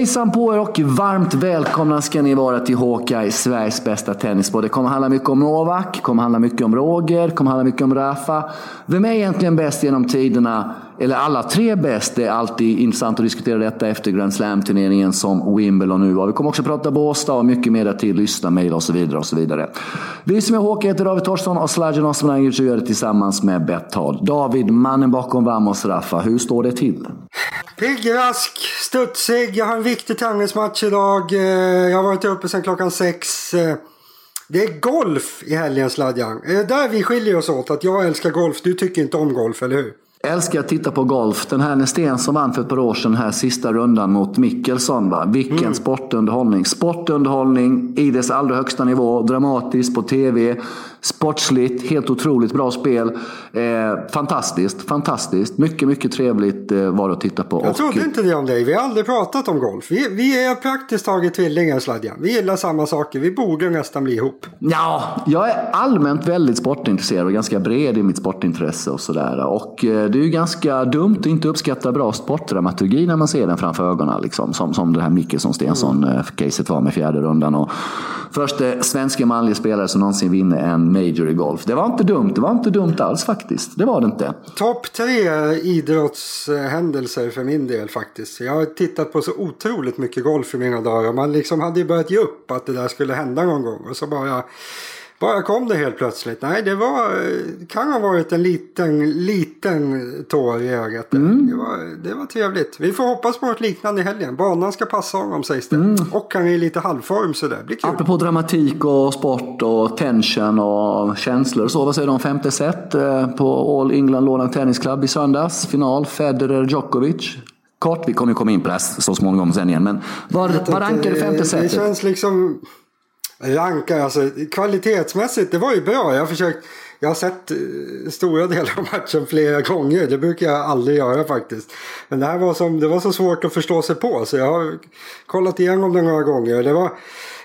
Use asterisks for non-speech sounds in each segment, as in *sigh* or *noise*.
Hejsan på er och varmt välkomna ska ni vara till Hawkeye, Sveriges bästa tennispodd. Det kommer handla mycket om Novak, kommer handla mycket om Roger, kommer handla mycket om Rafa. Vem är egentligen bäst genom tiderna? Eller alla tre bäst? Det är alltid intressant att diskutera detta efter Grand Slam-turneringen som Wimbledon nu var. Vi kommer också prata Båstad och mycket mer till. Lyssna, mejla och så vidare. och så vidare. Vi som är Håkan heter David Torsson och Sladjan Osmanagic och gör det tillsammans med Betthard. David, mannen bakom Vamos Raffa, hur står det till? Pigg, rask, studsig. Jag har en viktig tennismatch idag. Eh, jag har varit uppe sedan klockan sex. Eh, det är golf i helgen Sladjan. Det är där vi skiljer oss åt. Att jag älskar golf, du tycker inte om golf, eller hur? Älskar att titta på golf. Den här Nästen som vann för ett par år sedan här sista rundan mot Mickelson. Va? Vilken mm. sportunderhållning. Sportunderhållning i dess allra högsta nivå. Dramatiskt på tv. Sportsligt, helt otroligt bra spel. Eh, fantastiskt, fantastiskt. Mycket, mycket trevligt eh, var det att titta på. Jag trodde inte det om dig. Vi har aldrig pratat om golf. Vi, vi är praktiskt taget tvillingar Sladjan. Vi gillar samma saker. Vi borde nästan bli ihop. Ja, jag är allmänt väldigt sportintresserad och ganska bred i mitt sportintresse och sådär. Och eh, det är ju ganska dumt att inte uppskatta bra sportdramaturgi när man ser den framför ögonen. Liksom. Som, som det här Mickelson-Stensson-caset mm. var med fjärde rundan. Och första svenska manliga spelare som någonsin vinner en Major i golf. Det var inte dumt. Det var inte dumt alls faktiskt. Det var det inte. Topp tre idrottshändelser för min del faktiskt. Jag har tittat på så otroligt mycket golf i mina dagar. Man liksom hade ju börjat ge upp att det där skulle hända någon gång. Och så bara bara kom det helt plötsligt. Nej, det var, kan ha varit en liten, liten tår i ögat. Mm. Det, var, det var trevligt. Vi får hoppas på något liknande i helgen. Banan ska passa honom sägs det. Mm. Och han är i lite halvform så det blir kul. Apropå dramatik och sport och tension och känslor så. Vad säger du om femte set eh, på All England Lawn Tennis Club i söndags? Final Federer-Djokovic. Kort, vi kommer komma in på det här så småningom sen igen. Men vad, rankar du femte setet? Det känns liksom rankar, alltså kvalitetsmässigt, det var ju bra. Jag har försökt, jag har sett eh, stora *laughs* delar av matchen flera gånger. Det brukar jag aldrig göra faktiskt. Men det här var, som, det var så svårt att förstå sig på så jag har kollat igenom det några gånger. Det var,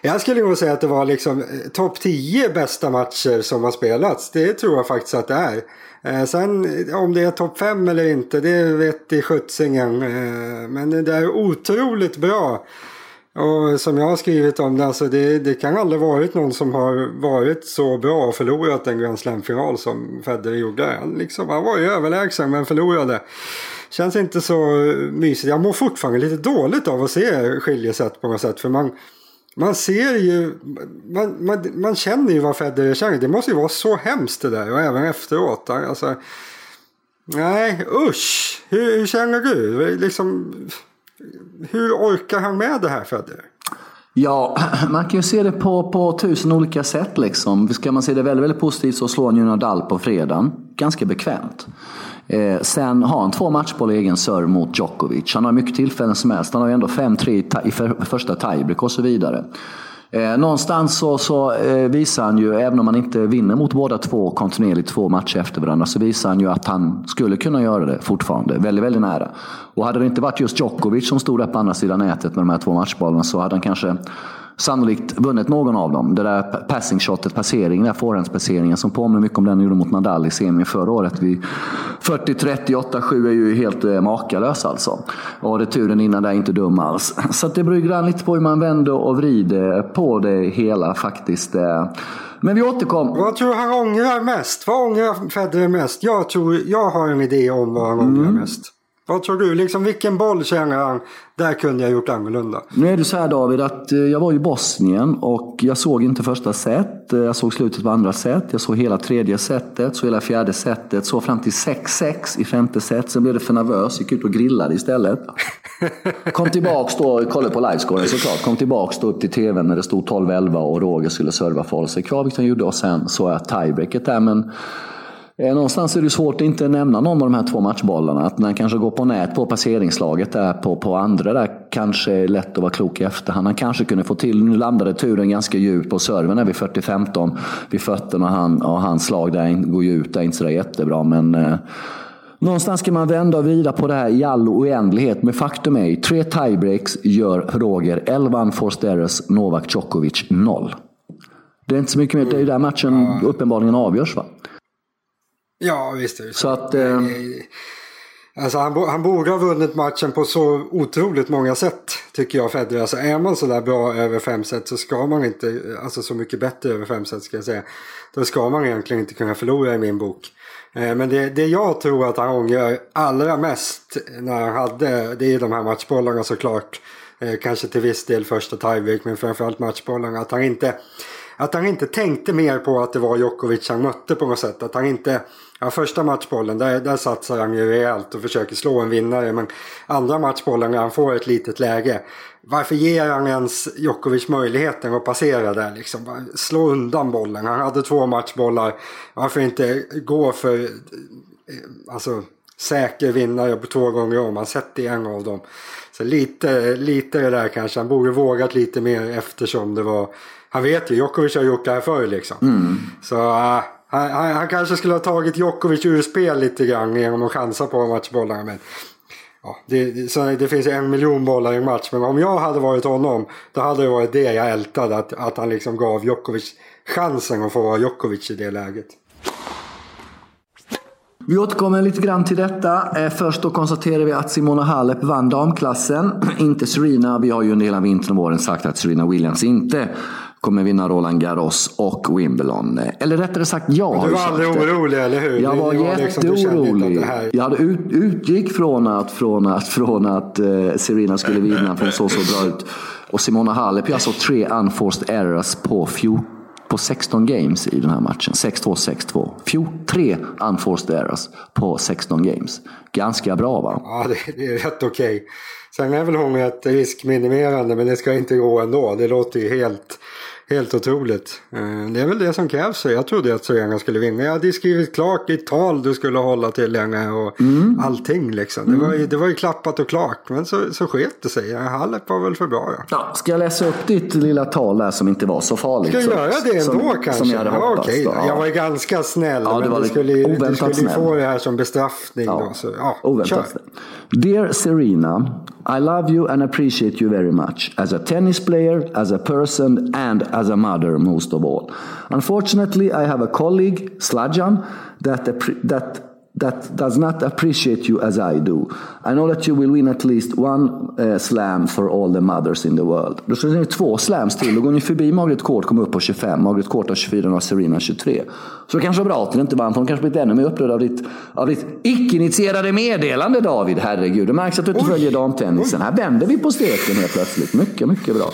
jag skulle nog säga att det var liksom eh, topp 10 bästa matcher som har spelats. Det tror jag faktiskt att det är. Eh, sen eh, om det är topp 5 eller inte, det vet i sjuttsingen. Eh, men det är otroligt bra. Och som jag har skrivit om det, alltså det, det kan aldrig varit någon som har varit så bra och förlorat en Grand Slam-final som Federer gjorde. Han, liksom, han var ju överlägsen men förlorade. Känns inte så mysigt. Jag mår fortfarande lite dåligt av att se skiljesätt på något sätt. För man, man ser ju, man, man, man känner ju vad Federer känner. Det måste ju vara så hemskt det där och även efteråt. Alltså, nej, usch! Hur, hur känner du? Liksom, hur orkar han med det här Federer? Ja, *clears throat* man kan ju se det på, på tusen olika sätt. Liksom. Ska man se det väldigt, väldigt positivt så slår han ju Nadal på fredagen. Ganska bekvämt. Eh, sen har han två matchboll i egen serve mot Djokovic. Han har mycket tillfällen som helst. Han har ju ändå 5-3 i första tiebreak och så vidare. Eh, någonstans så, så eh, visar han ju, även om han inte vinner mot båda två kontinuerligt två matcher efter varandra, så visar han ju att han skulle kunna göra det fortfarande. Väldigt, väldigt nära. Och hade det inte varit just Djokovic som stod där på andra sidan nätet med de här två matchbollarna så hade han kanske sannolikt vunnit någon av dem. Det där passing shotet, passeringen, forehandspasseringen som påminner mycket om den han gjorde mot Nadal i semin förra året. Vid 40-30, 8-7 är ju helt eh, makalös alltså. Och returen innan där är inte dum alls. *laughs* Så det beror ju lite på hur man vänder och vrider på det hela faktiskt. Eh. Men vi återkommer. Vad tror du han ångrar mest? Vad ångrar Federer mest? Jag tror, jag har en idé om vad han ångrar mm. mest. Vad tror du? Liksom, vilken boll känner han? Där kunde jag gjort annorlunda. Nu är det så här David att eh, jag var i Bosnien och jag såg inte första set. Eh, jag såg slutet på andra set. Jag såg hela tredje setet, såg hela fjärde setet. Såg fram till 6-6 i femte set. Sen blev det för nervös. Gick ut och grillade istället. Kom tillbaks då, kollade på livescoren såklart. Kom tillbaks då upp till tvn när det stod 12-11 och Roger skulle serva för sig kvar, vilket han gjorde. Och sen såg jag tiebreaket där. Men någonstans är det svårt att inte nämna någon av de här två matchbollarna. Att han kanske går på nät på passeringslaget där på, på andra där kanske är lätt att vara klok i efterhand. Han kanske kunde få till, nu landade turen ganska djupt på serven där vid 40-15 vid fötterna och, han, och hans slag där går ju ut, det är inte sådär jättebra men eh, Någonstans ska man vända och vrida på det här i all oändlighet. Men faktum är, tre tiebreaks gör Roger 11 Forsteres, Novak Djokovic 0. Det är inte så mycket mer, det är ju där matchen uppenbarligen avgörs va? Ja, visst är det så. så att, eh... Alltså han, han borde ha vunnit matchen på så otroligt många sätt. Tycker jag Federer. Alltså är man sådär bra över fem set så ska man inte, alltså så mycket bättre över fem set ska jag säga. Då ska man egentligen inte kunna förlora i min bok. Eh, men det, det jag tror att han ångrar allra mest när han hade, det är de här matchbollarna såklart. Eh, kanske till viss del första tiebreak men framförallt matchbollarna. Att han inte att han inte tänkte mer på att det var Djokovic han mötte på något sätt. Att han inte, ja, första matchbollen där, där satsar han ju rejält och försöker slå en vinnare. Men andra matchbollen när han får ett litet läge. Varför ger han ens Djokovic möjligheten att passera där liksom? Slå undan bollen. Han hade två matchbollar. Varför inte gå för eh, alltså, säker vinnare på två gånger om? Han sätter en av dem. Så lite, lite det där kanske. Han borde vågat lite mer eftersom det var han vet ju, Djokovic har gjort det här förr liksom. Mm. Så han, han, han, kanske skulle ha tagit Djokovic ur spel lite grann genom att chansa på matchbollarna. Men, ja, det, så det finns en miljon bollar i en match. Men om jag hade varit honom, då hade det varit det jag ältade. Att, att han liksom gav Djokovic chansen att få vara Djokovic i det läget. Vi återkommer lite grann till detta. Eh, först då konstaterar vi att Simona Halep vann damklassen, *clears throat* inte Serena. Vi har ju under hela vintern och våren sagt att Serena Williams inte kommer vinna Roland Garros och Wimbledon. Eller rättare sagt, jag har Du var aldrig orolig, eller hur? Jag var, var jätteorolig. Liksom, jag hade ut, utgick från att, från att, från att uh, Serena skulle vinna, för hon såg så bra ut. Och Simona Halep gör alltså tre unforced errors på 14 på 16 games i den här matchen. 6-2, 6-2. Tre unforced errors på 16 games. Ganska bra va? Ja, det, det är rätt okej. Okay. Sen är väl hon ett riskminimerande men det ska inte gå ändå. Det låter ju helt Helt otroligt. Eh, det är väl det som krävs. Jag trodde att Serena skulle vinna. Jag hade skrivit klart i tal du skulle hålla till henne och mm. allting liksom. Det, var ju, det var ju klappat och klart. Men så, så sket det sig. Halep var väl för bra ja. ja. Ska jag läsa upp ditt lilla tal där som inte var så farligt? Ska jag göra det ändå som, kanske? Som jag hade hoppats. Ja, okej. Ja. Jag var ganska snäll. Ja, men du skulle, du skulle få det här som bestraffning. Ja. Då, så, ja, oväntat snäll. Dear Serena, I love you and appreciate you very much. As a tennis player, as a person and as a mother most of all. Unfortunately, I have a colleague, Slajan, that, that that does not appreciate you as I do. I know that you will win at least one uh, slam for all the mothers in the world. Då ska ni två slams till. Då går ni förbi Margaret Court, kommer upp på 25. Margaret Court har 24 och Serena 23. Så det kanske var bra att ni inte vann, för hon kanske blivit ännu mer upprörd av ditt, av ditt icke-initierade meddelande David. Herregud, det märks att du inte Oj. följer damtennisen. Här vänder vi på steken helt plötsligt. Mycket, mycket bra.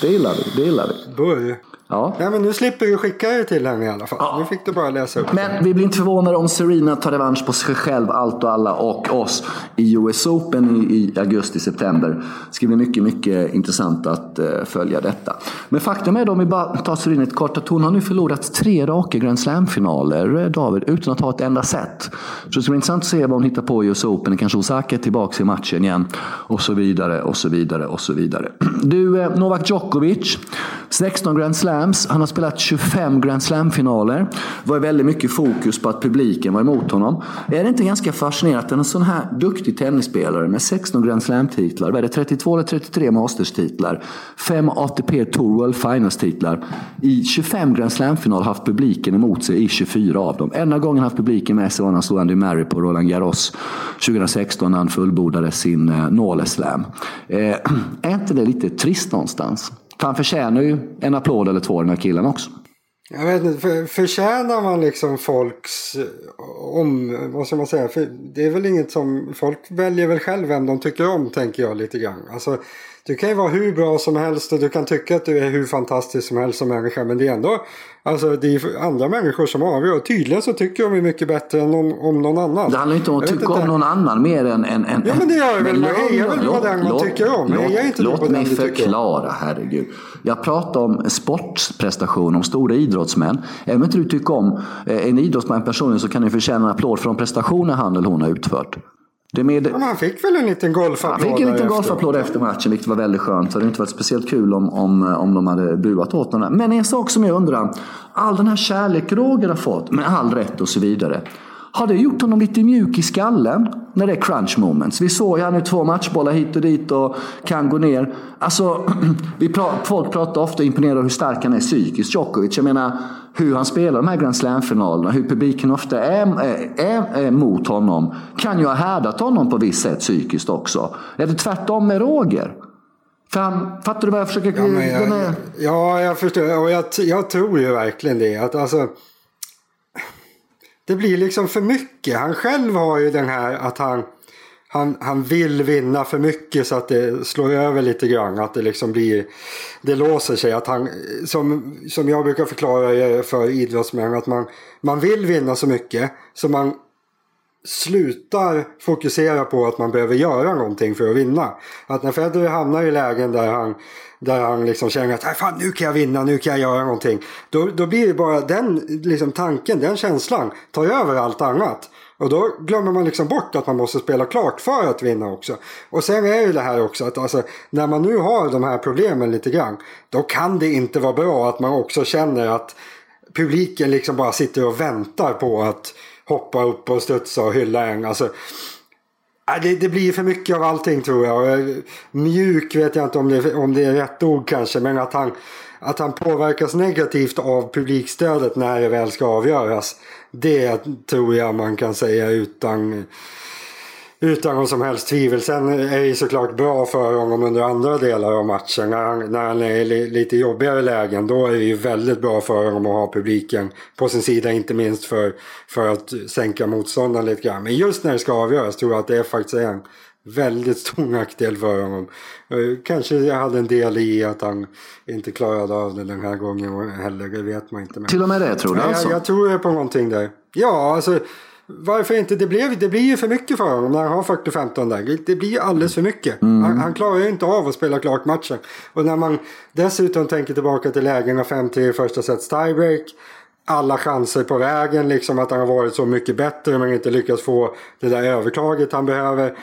Det gillar vi. Det gillar vi. Börje. Ja. Nej, men nu slipper vi skicka det till henne i alla fall. Ja. Nu fick du bara läsa upp Men vi blir inte förvånade om Serena tar revansch på sig själv, allt och alla och oss i US Open i, i augusti-september. Det ska bli mycket, mycket intressant att uh, följa detta. Men faktum är då, om vi bara tar Serena ett kort, att hon har nu förlorat tre raka Grand Slam-finaler, eh, David, utan att ha ett enda set. Så det ska bli intressant att se vad hon hittar på i US Open. Kanske Osaka är tillbaka i matchen igen. Och så vidare, och så vidare, och så vidare. *clears throat* Du, eh, Novak Djokovic, 16 Grand Slam Slams. Han har spelat 25 Grand Slam-finaler. Det var väldigt mycket fokus på att publiken var emot honom. Är det inte ganska fascinerande att en sån här duktig tennisspelare med 16 Grand Slam-titlar, vad är det, 32 eller 33 Masters-titlar, 5 ATP Tour World Finals-titlar, i 25 Grand Slam-finaler haft publiken emot sig i 24 av dem. Enda gången haft publiken med sig var när han slog Andy Murray på Roland Garros 2016 när han fullbordade sin eh, Nåle Slam. Eh, *clears throat* är inte det lite trist någonstans? För han förtjänar ju en applåd eller två den här killen också. Jag vet inte, för, förtjänar man liksom folks eh, om, vad ska man säga, för det är väl inget som, folk väljer väl själv vem de tycker om tänker jag lite grann. Alltså, du kan ju vara hur bra som helst och du kan tycka att du är hur fantastisk som helst som människa men det är ändå Alltså det är andra människor som avgör. Tydligen så tycker de är mycket bättre än någon, om någon annan. Det handlar inte om att tycka om någon annan mer än... än, än ja men det gör det väl. Man hejar väl på den man tycker om. Låt, inte låt mig förklara, herregud. Jag pratar om sportprestation, om stora idrottsmän. Även om inte du tycker om eh, en idrottsman personligen så kan du förtjäna en applåd för de prestationer han eller hon har utfört. Det med... ja, han fick väl en liten golfapplåd Han fick en liten golfapplåd efter matchen, vilket var väldigt skönt. Det hade inte varit speciellt kul om, om, om de hade buat åt honom. Men en sak som jag undrar. All den här kärlek Roger har fått, med all rätt och så vidare. Har det gjort honom lite mjuk i skallen när det är crunch moments? Vi såg ju här nu två matchbollar hit och dit och kan gå ner. Alltså, *clears throat* vi pra folk pratar ofta imponerade av hur stark han är psykiskt, Djokovic. Jag menar, hur han spelar de här Grand Slam-finalerna, hur publiken ofta är, är, är mot honom, kan ju ha härdat honom på visst sätt psykiskt också. Är det tvärtom med Roger? För han, fattar du vad jag försöker... Ja, jag, är... ja jag förstår. Och jag, jag tror ju verkligen det. Att alltså, det blir liksom för mycket. Han själv har ju den här att han, han, han vill vinna för mycket så att det slår över lite grann. Att det liksom blir, det låser sig. Att han, som, som jag brukar förklara för idrottsmän, att man, man vill vinna så mycket så man slutar fokusera på att man behöver göra någonting för att vinna. Att när Federer hamnar i lägen där han, där han liksom känner att fan, nu kan jag vinna, nu kan jag göra någonting. Då, då blir det bara den liksom, tanken, den känslan tar över allt annat. Och då glömmer man liksom bort att man måste spela klart för att vinna också. Och sen är ju det här också att alltså, när man nu har de här problemen lite grann. Då kan det inte vara bra att man också känner att publiken liksom bara sitter och väntar på att hoppa upp och studsa och hylla en. Alltså, äh, det, det blir för mycket av allting tror jag. Äh, mjuk vet jag inte om det, om det är rätt ord kanske. Men att han, att han påverkas negativt av publikstödet när det väl ska avgöras. Det tror jag man kan säga utan utan någon som helst tvivel. Sen är det såklart bra för honom under andra delar av matchen. När han, när han är i lite jobbigare lägen då är det ju väldigt bra för honom att ha publiken på sin sida. Inte minst för, för att sänka motståndaren lite grann. Men just när det ska avgöras tror jag att det är faktiskt en väldigt stor nackdel för honom. Kanske jag hade en del i att han inte klarade av det den här gången heller. Det vet man inte. Men... Till och med det tror du alltså? Jag, jag tror på någonting där. Ja, alltså varför inte? Det, blev, det blir ju för mycket för honom när han har 40-15 där. Det blir alldeles för mycket. Mm. Han, han, klarar ju inte av att spela klart matchen. Och när man dessutom tänker tillbaka till lägena 5-3 i första sets tiebreak. Alla chanser på vägen, liksom att han har varit så mycket bättre men inte lyckats få det där övertaget han behöver.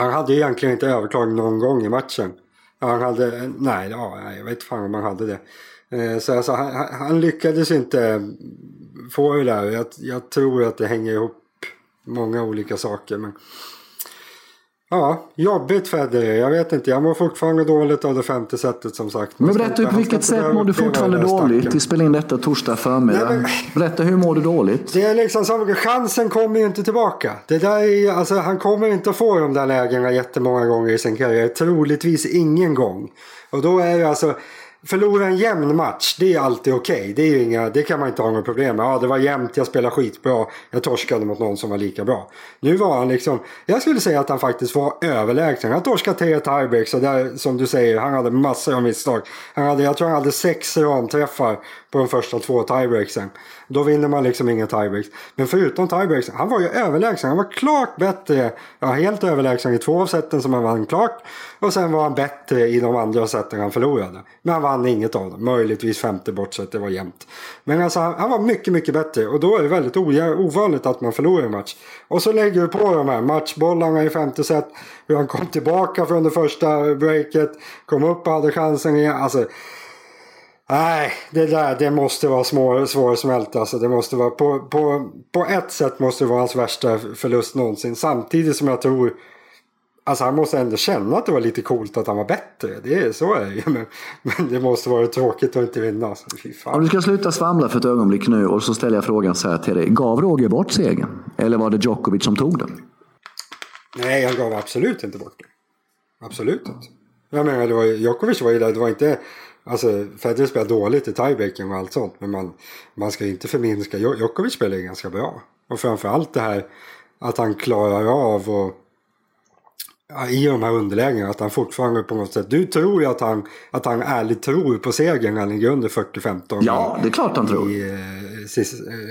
Han hade egentligen inte övertag någon gång i matchen. Han hade, nej, ja, jag vet fan om han hade det. Eh, så alltså, han, han lyckades inte få det där. Jag, jag tror att det hänger ihop många olika saker. Men... Ja, jobbigt Federer. Jag vet inte. Jag mår fortfarande dåligt av det femte sättet som sagt. Men berätta på vilket sätt mår du fortfarande dåligt? Vi spelar in detta torsdag förmiddag. Nej, men... Berätta hur mår du dåligt? Det är liksom som, chansen kommer ju inte tillbaka. Det där är, alltså, han kommer inte få de där lägena jättemånga gånger i sin karriär. Troligtvis ingen gång. Och då är det alltså Förlora en jämn match, det är alltid okej. Okay. Det, det kan man inte ha något problem med. Ja, det var jämnt, jag spelade skitbra. Jag torskade mot någon som var lika bra. Nu var han liksom, jag skulle säga att han faktiskt var överlägsen. Han torskade tre tiebreaks och där, som du säger, han hade massor av misstag. Han hade, jag tror han hade sex ramträffar på de första två tiebreaksen. Då vinner man liksom inga tiebreaks. Men förutom tiebreaksen. han var ju överlägsen. Han var klart bättre. Ja, helt överlägsen i två av seten som han vann klart. Och sen var han bättre i de andra seten han förlorade. Men han vann inget av dem. Möjligtvis femte bortsett. det var jämnt. Men alltså han, han, var mycket, mycket bättre. Och då är det väldigt ovanligt att man förlorar en match. Och så lägger du på de här matchbollarna i femte set. Hur han kom tillbaka från det första breaket. Kom upp och hade chansen igen. Alltså, Nej, det där det måste vara små, svårsmält. Alltså, det måste vara, på, på, på ett sätt måste det vara hans värsta förlust någonsin. Samtidigt som jag tror Alltså han måste ändå känna att det var lite coolt att han var bättre. Det är, så är det ju. Men, men det måste vara tråkigt att inte vinna. Alltså, Om du ska sluta svamla för ett ögonblick nu och så ställer jag frågan så här till dig. Gav Roger bort segern? Eller var det Djokovic som tog den? Nej, han gav absolut inte bort den. Absolut inte. Jag menar, det var, Djokovic var ju där. Det var inte Alltså Federer spelar dåligt i tiebreaking och allt sånt. Men man, man ska inte förminska. Djokovic spelar ju ganska bra. Och framförallt det här att han klarar av och ja, i de här underlägena att han fortfarande på något sätt. Du tror ju att han, att han ärligt tror på segern när han ligger under 40-15. Ja, det är klart han tror. I, eh,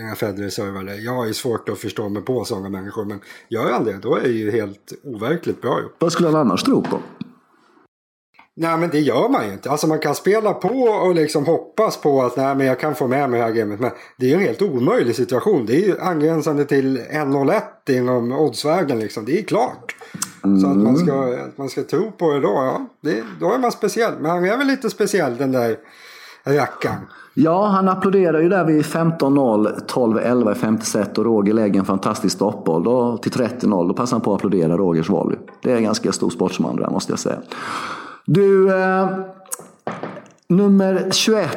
när Federer servade. Jag har ju svårt att förstå mig på sådana människor. Men gör han det, då är det ju helt overkligt bra gjort. Vad skulle han annars tro på? Nej men det gör man ju inte. Alltså man kan spela på och liksom hoppas på att nej men jag kan få med mig det här gamet. Men det är ju en helt omöjlig situation. Det är ju angränsande till 1-0-1 inom oddsvägen liksom. Det är klart. Mm. Så att man, ska, att man ska tro på det då, ja. Det, då är man speciell. Men han är väl lite speciell den där rackaren. Ja, han applåderar ju där vid 15-0, 12-11 i femte set och Roger lägger en fantastisk stoppboll. Då till 30-0, då passar han på att applådera Rogers volley. Det är en ganska stor sportsman där måste jag säga. Du, eh, nummer 21.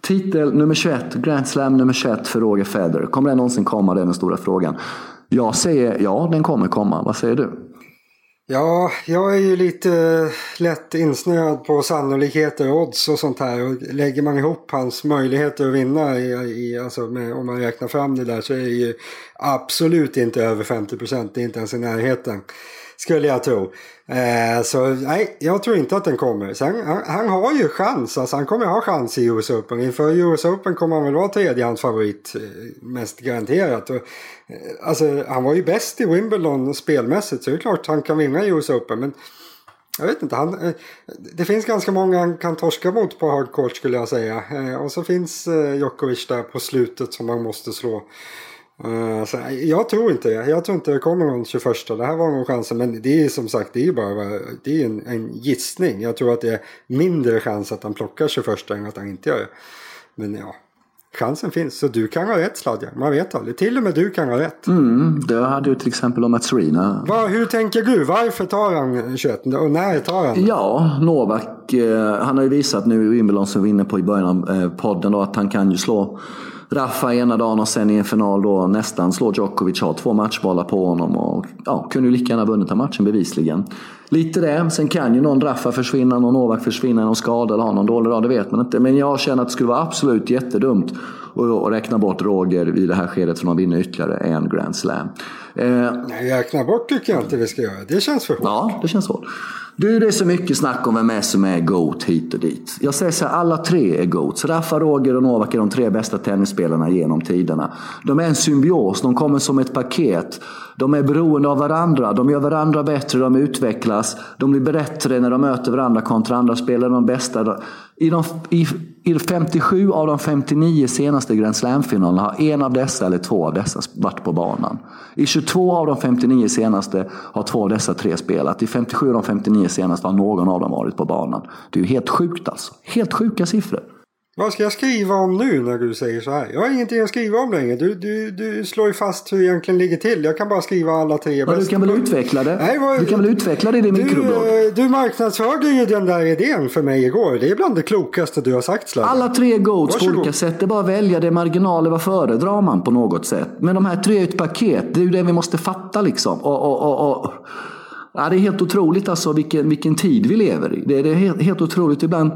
Titel nummer 21, Grand Slam nummer 21 för Roger Federer. Kommer den någonsin komma? Det är den stora frågan. Jag säger ja, den kommer komma. Vad säger du? Ja, jag är ju lite eh, lätt insnöad på sannolikheter, odds och sånt här. Och lägger man ihop hans möjligheter att vinna, i, i, alltså med, om man räknar fram det där, så är det ju absolut inte över 50 procent. Det är inte ens i närheten. Skulle jag tro. Eh, så nej, jag tror inte att den kommer. Sen, han, han, har ju chans. Alltså, han kommer ha chans i US Open. Inför US Open kommer han väl vara tredjehandsfavorit. Eh, mest garanterat. Och, eh, alltså, han var ju bäst i Wimbledon spelmässigt. Så det är klart han kan vinna US Open. Men jag vet inte. Han, eh, det finns ganska många han kan torska mot på hardcourt skulle jag säga. Och så finns Djokovic där på slutet som man måste slå. Uh, så jag tror inte det. Jag tror inte det kommer någon 21. Det här var nog chansen. Men det är som sagt det är bara det är en, en gissning. Jag tror att det är mindre chans att han plockar 21 än att han inte gör det. Men ja, chansen finns. Så du kan ha rätt Sladja. Man vet aldrig. Till och med du kan ha rätt. Mm, det hade ju till exempel om att Serena. Va, hur tänker du? Varför tar han 21 och när tar han Ja, Novak. Eh, han har ju visat nu i Wimbledon som vi var inne på i början av eh, podden då, att han kan ju slå Rafa ena dagen och sen i en final då nästan slår Djokovic, har två matchbollar på honom och ja, kunde ju lika gärna vunnit den matchen bevisligen. Lite det. Sen kan ju någon Rafa försvinna, någon Novak försvinna, någon skada eller ha någon dålig dag, det vet man inte. Men jag känner att det skulle vara absolut jättedumt att räkna bort Roger i det här skedet för att vinner ytterligare en Grand Slam. Eh, räkna bort tycker jag inte vi ska göra. Det känns för hårt. Ja, det känns hårt. Du, det är så mycket snack om vem är som är GOAT hit och dit. Jag säger så här, alla tre är GOAT. Rafa, Roger och Novak är de tre bästa tennisspelarna genom tiderna. De är en symbios, de kommer som ett paket. De är beroende av varandra, de gör varandra bättre, de utvecklas. De blir bättre när de möter varandra kontra andra spelare, de bästa. I, de, i, i 57 av de 59 senaste Grand Slam-finalerna har en av dessa eller två av dessa varit på banan. I 22 av de 59 senaste har två av dessa tre spelat. I 57 av de 59 senaste har någon av dem varit på banan. Det är ju helt sjukt alltså. Helt sjuka siffror. Vad ska jag skriva om nu när du säger så här? Jag har ingenting att skriva om längre. Du, du, du slår ju fast hur det egentligen ligger till. Jag kan bara skriva alla tre ja, Du kan väl utveckla det? Nej, vad, du kan väl utveckla det i din mikroblogg? Eh, du marknadsförde ju den där idén för mig igår. Det är bland det klokaste du har sagt Sladden. Alla tre goats på olika sätt. Det är bara att välja. Det marginaler. Vad föredrar man på något sätt? Men de här tre är ett paket. Det är ju det vi måste fatta liksom. och, och, och, och. Ja, det är helt otroligt alltså vilken, vilken tid vi lever i. Det är, det är helt, helt otroligt. Ibland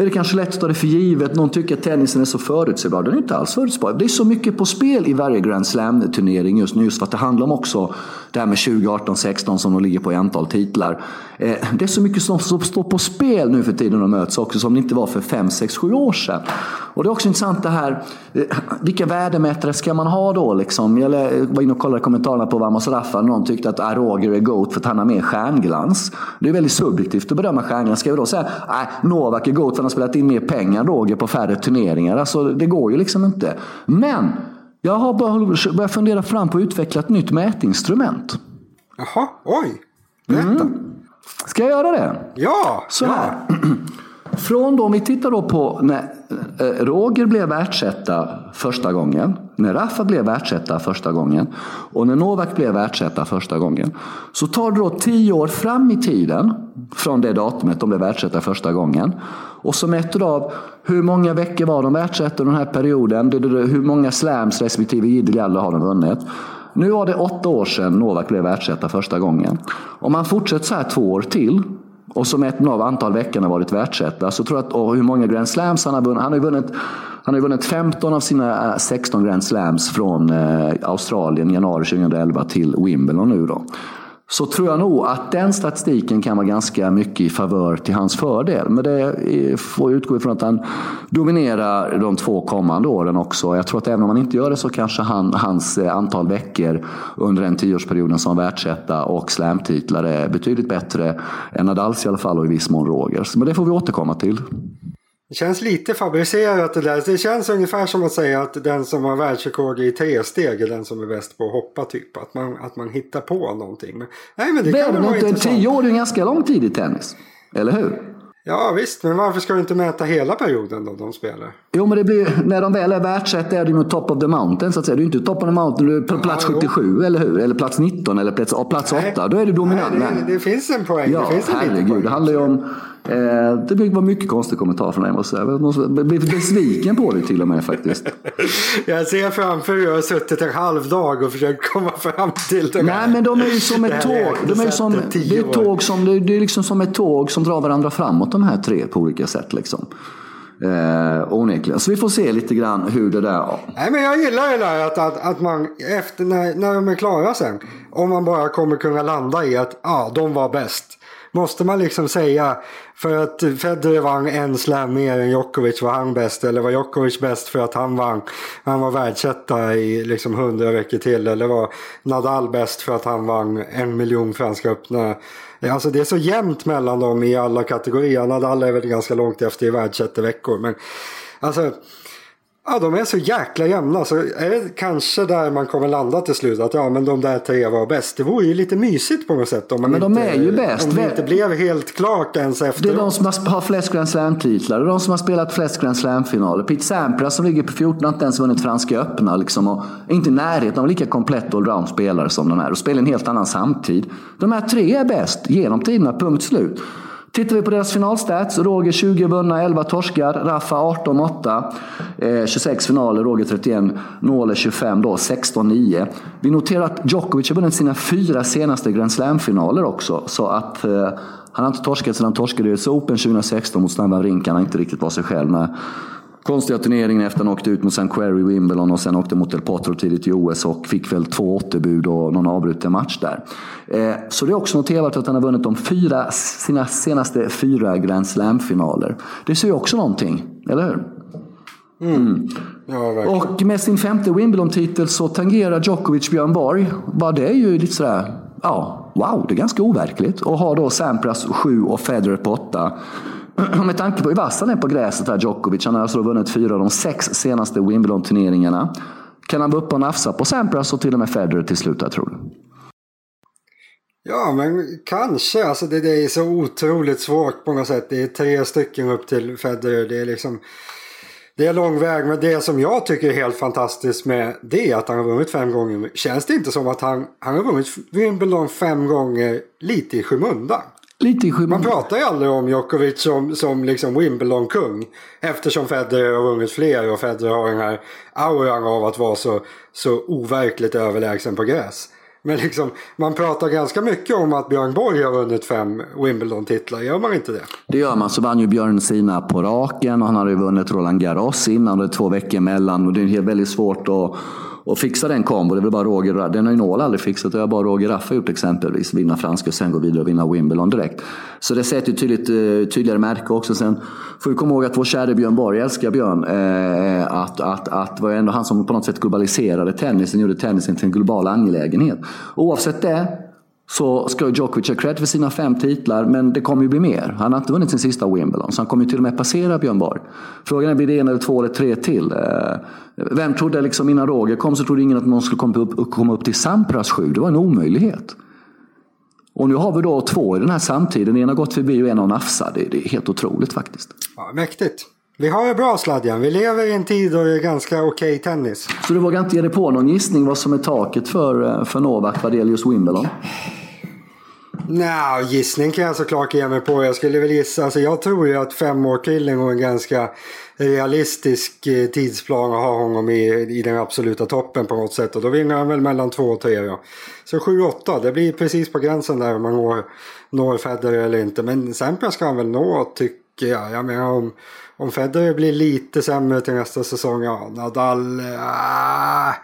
är det kanske lätt att ta det för givet. Någon tycker att tennisen är så förutsägbar. Den är inte alls förutsägbar. Det är så mycket på spel i varje Grand Slam-turnering just nu. Just för att det handlar om också det här med 2018-16 som de ligger på i antal titlar. Eh, det är så mycket som står på spel nu för tiden de möts också som det inte var för 5, 6, 7 år sedan. Och det är också intressant det här, eh, vilka värdemätare ska man ha då? Liksom? Jag eh, var inne och kollade kommentarerna på Vamos Rafa. Någon tyckte att ah, Roger är GOAT för att han har mer stjärnglans. Det är väldigt subjektivt att bedöma stjärnglans. Ska vi då säga att ah, Novak är GOAT för att spelat in mer pengar Roger på färre turneringar? Alltså, det går ju liksom inte. Men jag har börjat fundera fram på att utveckla ett nytt mätinstrument. Jaha, oj. Berätta. Mm. Ska jag göra det? Ja! Så här. Ja. *clears throat* Från då, om vi tittar då på när eh, Roger blev världsetta första gången, när Rafa blev världsetta första gången och när Novak blev världsetta första gången. Så tar det då tio år fram i tiden från det datumet de blev världsetta första gången. Och så mäter du av hur många veckor var de världsetta den här perioden, hur många slams respektive jidder har de vunnit. Nu var det åtta år sedan Novak blev världsetta första gången. Om man fortsätter så här två år till och som ett av antal veckorna varit världsetta. Så tror jag att, och hur många Grand Slams han har vunnit. Han har vunnit, han har vunnit 15 av sina eh, 16 Grand Slams från eh, Australien januari 2011 till Wimbledon nu då så tror jag nog att den statistiken kan vara ganska mycket i favör till hans fördel. Men det får utgå ifrån att han dominerar de två kommande åren också. Jag tror att även om han inte gör det så kanske han, hans eh, antal veckor under den tioårsperioden som världsetta och slamtitlar är betydligt bättre än Nadals i alla fall och i viss mån Rogers. Men det får vi återkomma till. Det känns lite fabricerat det där. Det känns ungefär som att säga att den som har världsrekord i tre steg är den som är bäst på att hoppa typ. Att man, att man hittar på någonting. Men, nej, men det men, kan vara intressant. Tio år är en ganska lång tid i tennis. Eller hur? Ja visst, men varför ska du inte mäta hela perioden då de spelar? Jo men det blir, när de väl är världsetta är de top of the mountain så att säga. Du är inte top of the mountain, du är på plats ja, 77 jo. eller hur? Eller plats 19 eller plats, plats 8. Då är du dominant. Nej, det, det, finns en poäng. Ja, det finns en herregud. Det handlar ju om det var mycket konstig kommentar från dig måste jag säga. Jag blev besviken på dig till och med faktiskt. *laughs* Jag ser framför mig jag har suttit en halv dag och försökt komma fram till det Nej men de är ju som ett tåg. De är som, det, är tåg som, det är liksom som ett tåg som drar varandra framåt de här tre på olika sätt. Liksom. Eh, onekligen. Så vi får se lite grann hur det där... Nej men jag gillar det där att, att, att man efter när, när de är klara sen. Om man bara kommer kunna landa i att ja, de var bäst. Måste man liksom säga för att Federer vann en slam mer än Djokovic var han bäst? Eller var Djokovic bäst för att han vann? Han var världsetta i liksom hundra veckor till. Eller var Nadal bäst för att han vann en miljon Franska öppna? Alltså det är så jämnt mellan dem i alla kategorier. Nadal är väl ganska långt efter i världsetteveckor. Men alltså Ja, de är så jäkla jämna. Så är det kanske där man kommer landa till slut. Att ja, men de där tre var bäst. Det vore ju lite mysigt på något sätt. Om man men de inte, är ju bäst. Om det inte blev helt klart ens efter. Det är de som har flest Grand Slam-titlar. Det är de som har spelat flest Grand Slam-finaler. Pete Sampras som ligger på 14 har inte ens vunnit Franska öppna. Liksom, och inte i närheten av lika komplett allround-spelare som de är. Och spelar en helt annan samtid. De här tre är bäst genom tiderna, punkt slut. Tittar vi på deras finalstats. Roger 20 vunna, 11 torskar. Rafa 18-8. Eh, 26 finaler, Roger 31. Nåle 25 då, 16-9. Vi noterar att Djokovic har vunnit sina fyra senaste Grand Slam-finaler också. Så att eh, han har inte torskat sedan han torskade i US Open 2016 mot snabba Rink. Han har inte riktigt var sig själv. Med konstiga turneringen efter att han åkte ut mot St. Query Wimbledon och sen åkte mot Del Potro tidigt i OS och fick väl två återbud och någon avbruten match där. Eh, så det är också noterat att han har vunnit de fyra, sina senaste fyra Grand Slam-finaler. Det ser ju också någonting, eller hur? Mm. Ja, och med sin femte Wimbledon-titel så tangerar Djokovic Björn Borg. Bara det är ju lite sådär, ja, wow, det är ganska overkligt. Och har då Sampras 7 och Federer på 8. *clears throat* med tanke på hur vass han är på gräset här, Djokovic. Han har alltså vunnit fyra av de sex senaste Wimbledon-turneringarna. Kan han vara uppe och nafsa på Sampras och till och med Federer till slut, jag tror du? Ja, men kanske. Alltså det, det, är så otroligt svårt på något sätt. Det är tre stycken upp till Federer. Det är liksom... Det är lång väg, men det som jag tycker är helt fantastiskt med det är att han har vunnit fem gånger. Känns det inte som att han, han har vunnit Wimbledon fem gånger lite i skymundan? Lite i Man pratar ju aldrig om Djokovic som, som liksom Wimbledon-kung. Eftersom Federer har vunnit fler och Federer har den här auran av att vara så, så overkligt överlägsen på gräs. Men liksom, man pratar ganska mycket om att Björn Borg har vunnit fem Wimbledon-titlar. Gör man inte det? Det gör man. Så vann ju Björn sina på raken och han hade ju vunnit Roland Garros innan. Det är två veckor emellan och det är väldigt svårt att och fixa den kombo, det är väl bara Roger Den har ju Nål aldrig fixat. Det har bara Roger Raffa gjort exempelvis. Vinna franska och sen gå vidare och vinna Wimbledon direkt. Så det sätter ju tydligt, eh, tydligare märke också. Sen får vi komma ihåg att vår käre Björn Borg, älskar Björn, eh, att, att, att var ändå han som på något sätt globaliserade tennisen, gjorde tennisen till en global angelägenhet. Oavsett det så ska Djokovic ha cred för sina fem titlar, men det kommer ju bli mer. Han har inte vunnit sin sista Wimbledon, så han kommer ju till och med passera Björn Borg. Frågan är, blir det en eller två eller tre till? Eh, vem trodde liksom innan Roger kom så trodde ingen att någon skulle komma upp, komma upp till Sampras sju. Det var en omöjlighet. Och nu har vi då två i den här samtiden. En har gått förbi och en har nafsat. Det, det är helt otroligt faktiskt. Ja, mäktigt. Vi har det bra Sladjan. Vi lever i en tid då det är ganska okej okay tennis. Så du vågar inte ge dig på någon gissning vad som är taket för, eh, för Novak vad det gäller just Wimbledon? Nej, gissning kan jag såklart ge mig på. Jag skulle väl gissa, alltså jag tror ju att femårskillen och en ganska realistisk eh, tidsplan att ha honom i, i den absoluta toppen på något sätt. Och då vinner han väl mellan två och tre. Ja. Så 7-8, det blir precis på gränsen där om man når, når Federer eller inte. Men sen ska han väl nå tycker jag. Jag menar om, om Federer blir lite sämre till nästa säsong, ja Nadal... Äh,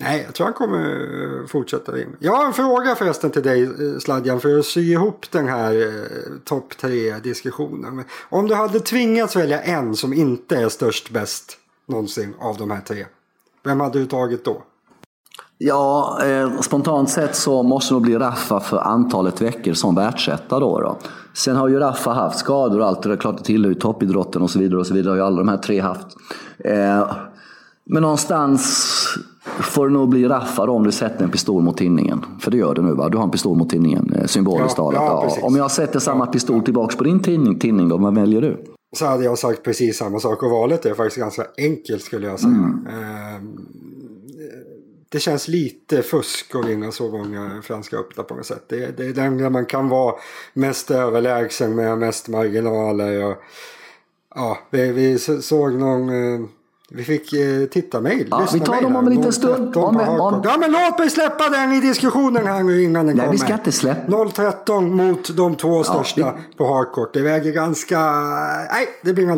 Nej, jag tror han kommer fortsätta in. Jag har en fråga förresten till dig eh, Sladjan för att sy ihop den här eh, topp tre diskussionen. Om du hade tvingats välja en som inte är störst bäst någonsin av de här tre. Vem hade du tagit då? Ja, eh, spontant sett så måste det nog bli Raffa för antalet veckor som världsetta då, då. Sen har ju Raffa haft skador och allt det där. Klart det tillhör ju toppidrotten och så vidare och så vidare. har ju alla de här tre haft. Eh, men någonstans får det nog bli Raffa om du sätter en pistol mot tinningen. För det gör du nu va? Du har en pistol mot tinningen, eh, symboliskt talat. Ja, ja, om jag sätter samma pistol tillbaks på din tinning, tinning då, vad väljer du? Så hade jag sagt precis samma sak och valet är faktiskt ganska enkelt skulle jag säga. Mm. Eh, det känns lite fusk att vinna så många Franska öppna på något sätt. Det, det är den där man kan vara mest överlägsen med mest marginaler. Och, ja, vi, vi såg någon... Eh, vi fick eh, titta mejl. Ja, vi tar dem om en liten stund. Om, om... Ja, men låt mig släppa den i diskussionen här nu innan den Nej, kommer. vi ska inte släppa. 013 mot de två största ja, vi... på hardcourt. Det väger ganska... Nej, det blir inga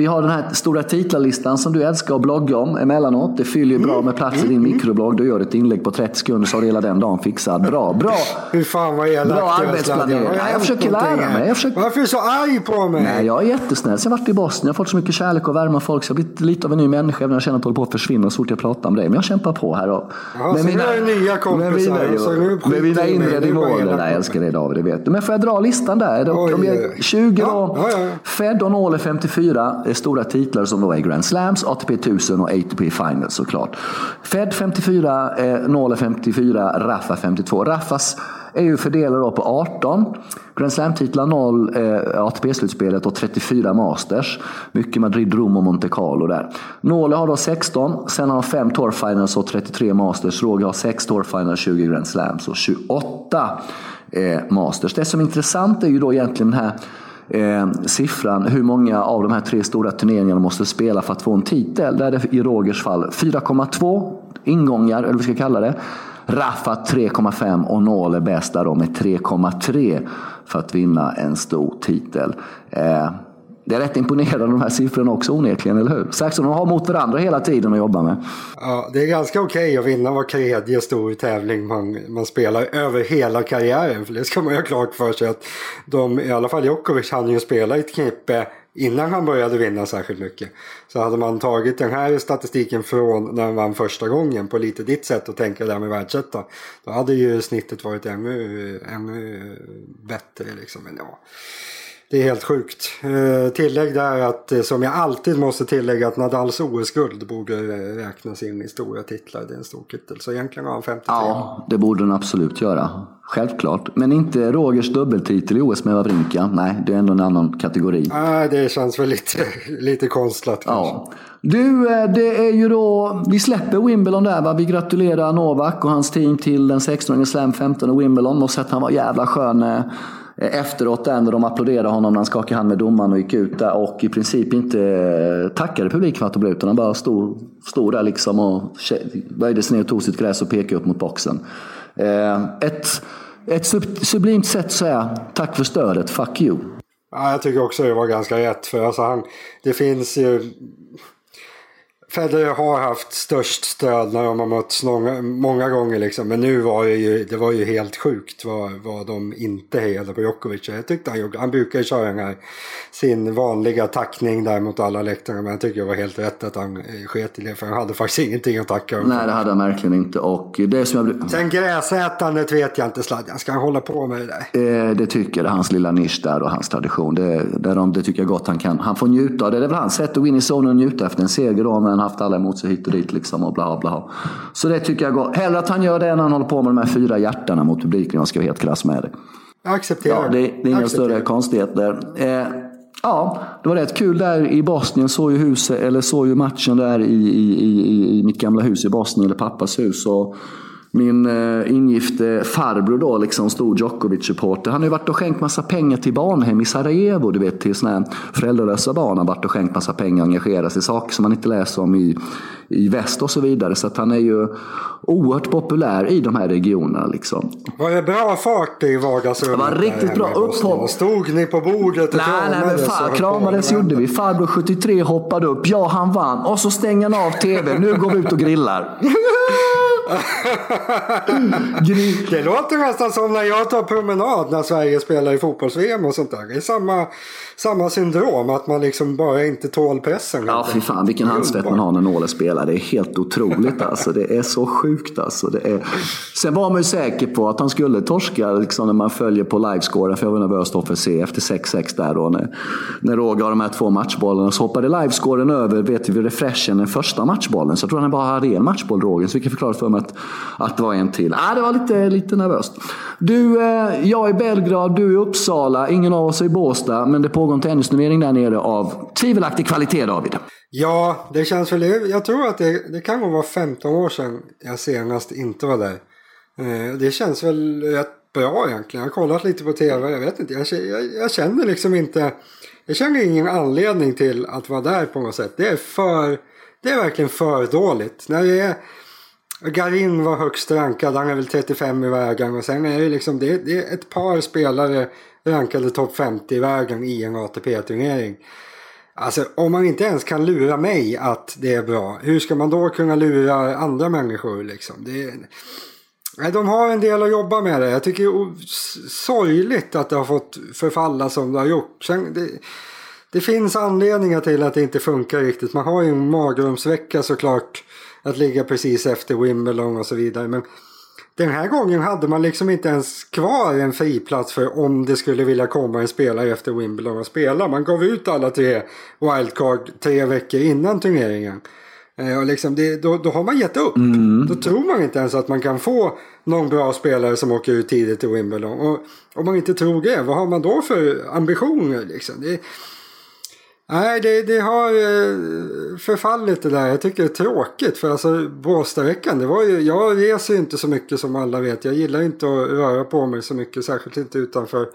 vi har den här stora titlarlistan som du älskar att blogga om emellanåt. Det fyller ju bra mm. med plats i din mm. mikroblogg. Du gör ett inlägg på 30 sekunder så har du hela den dagen fixad. Bra, bra! Hur fan vad elakt Bra arbetsplanering. Jag, jag försöker lära mig. Jag försöker... Varför är du så arg på mig? Nej, jag är jättesnäll. Sen jag varit i Bosnien. Jag har fått så mycket kärlek och värme av folk så jag har blivit lite av en ny människa. Även jag känner att jag håller på att försvinna så fort jag pratar med dig. Men jag kämpar på här. Och... Jaha, med mina... nu är nya kompisar. Med mina, så med mina inre. Nej, jag älskar dig David, det vet du. Men får jag dra listan där? Oj, de är 20 då. Ja, ja, ja. Fed och Nåle 54 är stora titlar som då är Grand Slams, ATP 1000 och ATP Finals såklart. Fed 54, eh, Nåle 54, Rafa 52. Rafas är ju fördelade på 18 Grand Slam-titlar, 0 eh, ATP-slutspelet och 34 Masters. Mycket Madrid, Rom och Monte Carlo där. Nåle har då 16, sen har han 5 Tour Finals och 33 Masters. Roger har 6 Tour Finals, 20 Grand Slams och 28 eh, Masters. Det som är intressant är ju då egentligen den här eh, siffran hur många av de här tre stora turneringarna måste spela för att få en titel. Där är det i Rogers fall 4,2 ingångar, eller vad vi ska kalla det. Rafa 3,5 och Nål är bäst där med 3,3 för att vinna en stor titel. Eh, det är rätt imponerande de här siffrorna också onekligen, eller hur? Särskilt som de har mot varandra hela tiden att jobba med. Ja, det är ganska okej okay att vinna var tredje stor tävling man, man spelar över hela karriären. För det ska man ju ha klart för sig att de, i alla fall Djokovic, hann ju spela i ett knippe innan han började vinna särskilt mycket. Så hade man tagit den här statistiken från när han vann första gången på lite ditt sätt att tänka där med världsetta. Då hade ju snittet varit ännu, ännu bättre liksom. Men ja. Det är helt sjukt. Eh, tillägg där att, eh, som jag alltid måste tillägga, att Nadals OS-guld borde eh, räknas in i stora titlar. Det är en stor titel. Så egentligen har han 53. Ja, det borde den absolut göra. Självklart. Men inte Rogers dubbeltitel i OS med Wawrinka. Nej, det är ändå en annan kategori. Nej, det känns väl lite, *laughs* lite konstlat kanske. Ja. Du, det är ju då, vi släpper Wimbledon där va. Vi gratulerar Novak och hans team till den 16 slam 15 Wimbledon. Måste att han var jävla skön Eh, efteråt där när de applåderade honom när han skakade hand med domaren och gick ut där och i princip inte eh, tackade publiken för att de blev utan han bara stod, stod där liksom och böjde sig ner och tog sitt gräs och pekade upp mot boxen. Eh, ett, ett sublimt sätt att säga tack för stödet, fuck you. Ja, jag tycker också det var ganska rätt. För alltså han, det finns ju Federer har haft störst stöd när de har mötts många, många gånger liksom. Men nu var det ju, det var ju helt sjukt vad, vad de inte hejade på Djokovic. Jag tyckte han gjorde, han brukar köra den här, sin vanliga tackning där mot alla läktarna. Men jag tycker det var helt rätt att han eh, sket i det. För han hade faktiskt ingenting att tacka Nej det hade han verkligen inte. Och det som jag... Sen gräsätandet vet jag inte Sladjan. Ska han hålla på med det där? Eh, det tycker jag. Hans lilla nisch där och hans tradition. Det, det, det tycker jag gott han kan. Han får njuta av det. Det är väl hans sätt att gå in i zonen och njuta efter en seger då. Men haft alla emot sig hit och dit liksom och bla bla. Så det tycker jag går. Hellre att han gör det än att han håller på med de här fyra hjärtarna mot publiken om jag ska vara helt krass med det. Jag accepterar. Ja, det, det är inga större konstigheter. Eh, ja, det var rätt kul där i Bosnien. Såg ju, huset, eller såg ju matchen där i, i, i, i mitt gamla hus i Bosnien, eller pappas hus. Och, min eh, ingifte farbror då, liksom stor Djokovic-supporter. Han har ju varit och skänkt massa pengar till barnhem i Sarajevo, du vet till sådana föräldralösa barn. Han har varit och skänkt massa pengar och engagerat sig i saker som man inte läser om i, i väst och så vidare. Så han är ju oerhört populär i de här regionerna. Liksom. Var det bra fart i vardagsrummet? Det var riktigt bra upphopp. Stod ni på bordet och nej, kramades? Nej, men fan, kramades gjorde vi. Farbror 73 hoppade upp. Ja, han vann. Och så stänger han av tv. Nu går vi ut och grillar. *laughs* det låter nästan som när jag tar promenad när Sverige spelar i fotbolls-VM och sånt där. Det är samma, samma syndrom, att man liksom bara inte tål pressen. Ja, fy fan vilken handsvett man har när Nåle spelar. Det är helt otroligt *laughs* alltså. Det är så sjukt alltså. Det är... Sen var man ju säker på att han skulle torska liksom, när man följer på livescoren. För jag var nervös då för se efter 6-6 där då. När, när Roger har de här två matchbollarna. Så hoppade livescoren över, vet vi, refreshen, den första matchbollen. Så jag tror han bara hade en matchboll, Roger. Så vi kan förklara för mig att, att det var en till. Ah, det var lite, lite nervöst. Du, eh, jag är i Belgrad, du är i Uppsala. Ingen av oss är i Båstad. Men det pågår en tennisturnering där nere av tvivelaktig kvalitet, David. Ja, det känns väl... Jag tror att det, det kan vara 15 år sedan jag senast inte var där. Eh, det känns väl rätt bra egentligen. Jag har kollat lite på tv. Jag vet inte. Jag, jag, jag känner liksom inte... Jag känner ingen anledning till att vara där på något sätt. Det är för... Det är verkligen för dåligt. När det är... Garin var högst rankad, han är väl 35 i vägen och sen är det liksom det, det är ett par spelare rankade topp 50 i vägen i en ATP-turnering. Alltså om man inte ens kan lura mig att det är bra, hur ska man då kunna lura andra människor liksom? Det, nej, de har en del att jobba med det. Jag tycker det är sorgligt att det har fått förfalla som det har gjort. Sen, det, det finns anledningar till att det inte funkar riktigt. Man har ju en magrumsvecka såklart att ligga precis efter Wimbledon och så vidare. Men den här gången hade man liksom inte ens kvar en friplats för om det skulle vilja komma en spelare efter Wimbledon och spela. Man gav ut alla tre wildcard tre veckor innan turneringen. Eh, och liksom det, då, då har man gett upp. Mm. Då tror man inte ens att man kan få någon bra spelare som åker ut tidigt till Wimbledon. Och om man inte tror det, vad har man då för ambitioner? Liksom? Det, Nej, det, det har eh, förfallit det där. Jag tycker det är tråkigt. För alltså Båstadveckan, det var ju, jag reser ju inte så mycket som alla vet. Jag gillar inte att röra på mig så mycket. Särskilt inte utanför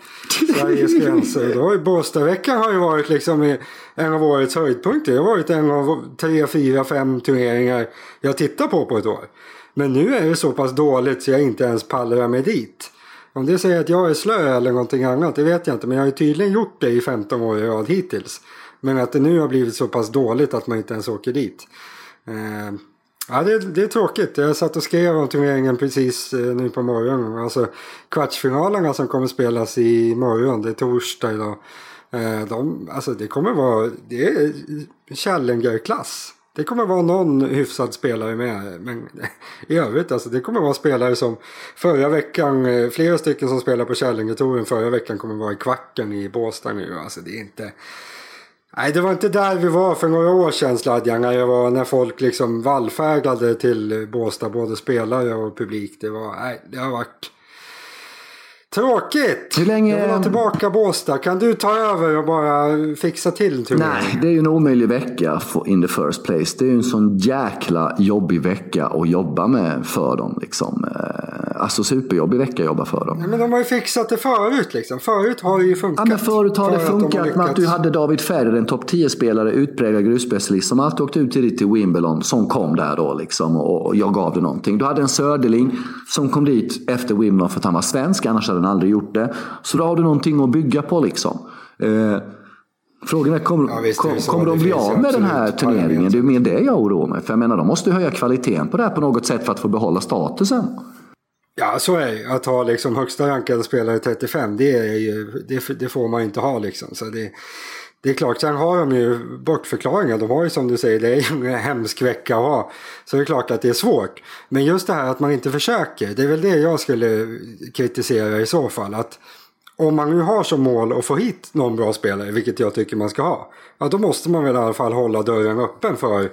Sveriges *laughs* gränser. Då Båstadveckan har ju varit liksom en av årets höjdpunkter. Det har varit en av tre, fyra, fem turneringar jag tittar på på ett år. Men nu är det så pass dåligt så jag inte ens pallar mig dit. Om det säger att jag är slö eller någonting annat, det vet jag inte. Men jag har ju tydligen gjort det i 15 år i rad hittills. Men att det nu har blivit så pass dåligt att man inte ens åker dit. Eh, ja, det, det, är tråkigt. Jag satt och skrev om turneringen precis eh, nu på morgonen. Alltså kvartsfinalerna som kommer spelas i morgon, det är torsdag idag. Eh, de, alltså det kommer vara, det är Challenger-klass. Det kommer vara någon hyfsad spelare med. Men *laughs* i övrigt alltså det kommer vara spelare som förra veckan, eh, flera stycken som spelar på Challenger-touren förra veckan kommer vara i Kvacken i Båstad nu. Alltså det är inte Nej, det var inte där vi var för några år sedan Sladjan. När, jag var, när folk liksom vallfärdade till Båstad, både spelare och publik. Det, var, nej, det har varit Tråkigt! Hur länge... Jag vill ha tillbaka Båstad. Kan du ta över och bara fixa till turneringen? Nej, det är ju en omöjlig vecka in the first place. Det är ju en sån jäkla jobbig vecka att jobba med för dem. Liksom. Alltså superjobbig vecka att jobba för dem. Ja, men de har ju fixat det förut liksom. Förut har det ju funkat. Ja, men förut har det funkat de med att du hade David Ferrer, en topp 10-spelare, utpräglad grusspecialist som alltid åkte ut tidigt till Wimbledon. Som kom där då liksom och jag gav det någonting. Du hade en Söderling som kom dit efter Wimbledon för att han var svensk. Annars hade han aldrig gjort det. Så då har du någonting att bygga på liksom. Eh, Frågan är, kommer, ja, visst, kom, kommer de bli av med den här turneringen? Det är mer det jag oroar mig för. Jag menar, de måste höja kvaliteten på det här på något sätt för att få behålla statusen. Ja, så är det. Att ha liksom högsta rankade spelare 35, det, är ju, det, det, får man inte ha liksom. Så det, det är klart, sen har de ju bortförklaringar. De har ju som du säger, det är ju en hemsk vecka att ha. Så det är klart att det är svårt. Men just det här att man inte försöker, det är väl det jag skulle kritisera i så fall. Att om man nu har som mål att få hit någon bra spelare, vilket jag tycker man ska ha. Ja, då måste man väl i alla fall hålla dörren öppen för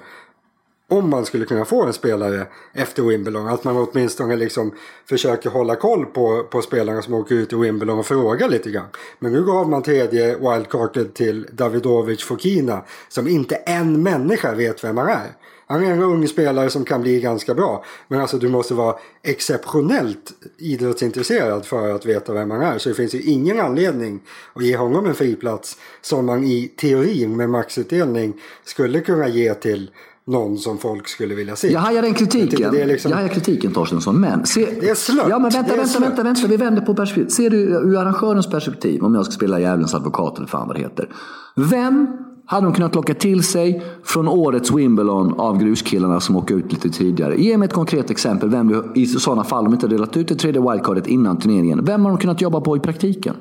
om man skulle kunna få en spelare efter Wimbledon. Att man åtminstone liksom försöker hålla koll på, på spelarna som åker ut i Wimbledon och fråga lite grann. Men nu gav man tredje wildcardet till Davidovic Fokina som inte en människa vet vem han är. Han är en ung spelare som kan bli ganska bra. Men alltså du måste vara exceptionellt idrottsintresserad för att veta vem han är. Så det finns ju ingen anledning att ge honom en friplats som man i teorin med maxutdelning skulle kunna ge till någon som folk skulle vilja se. Jag hajar den kritiken. Jag, liksom... jag hajar kritiken Torstensson. Men se... Det är slött. Ja men vänta, vänta, vänta, vänta, vi vänder på perspektivet. Ser du ur arrangörens perspektiv, om jag ska spela djävulens advokat eller fan vad det heter. Vem hade de kunnat locka till sig från årets Wimbledon av gruskillarna som åker ut lite tidigare? Ge mig ett konkret exempel vem du i sådana fall, om inte delat ut det tredje wildcardet innan turneringen. Vem har de kunnat jobba på i praktiken?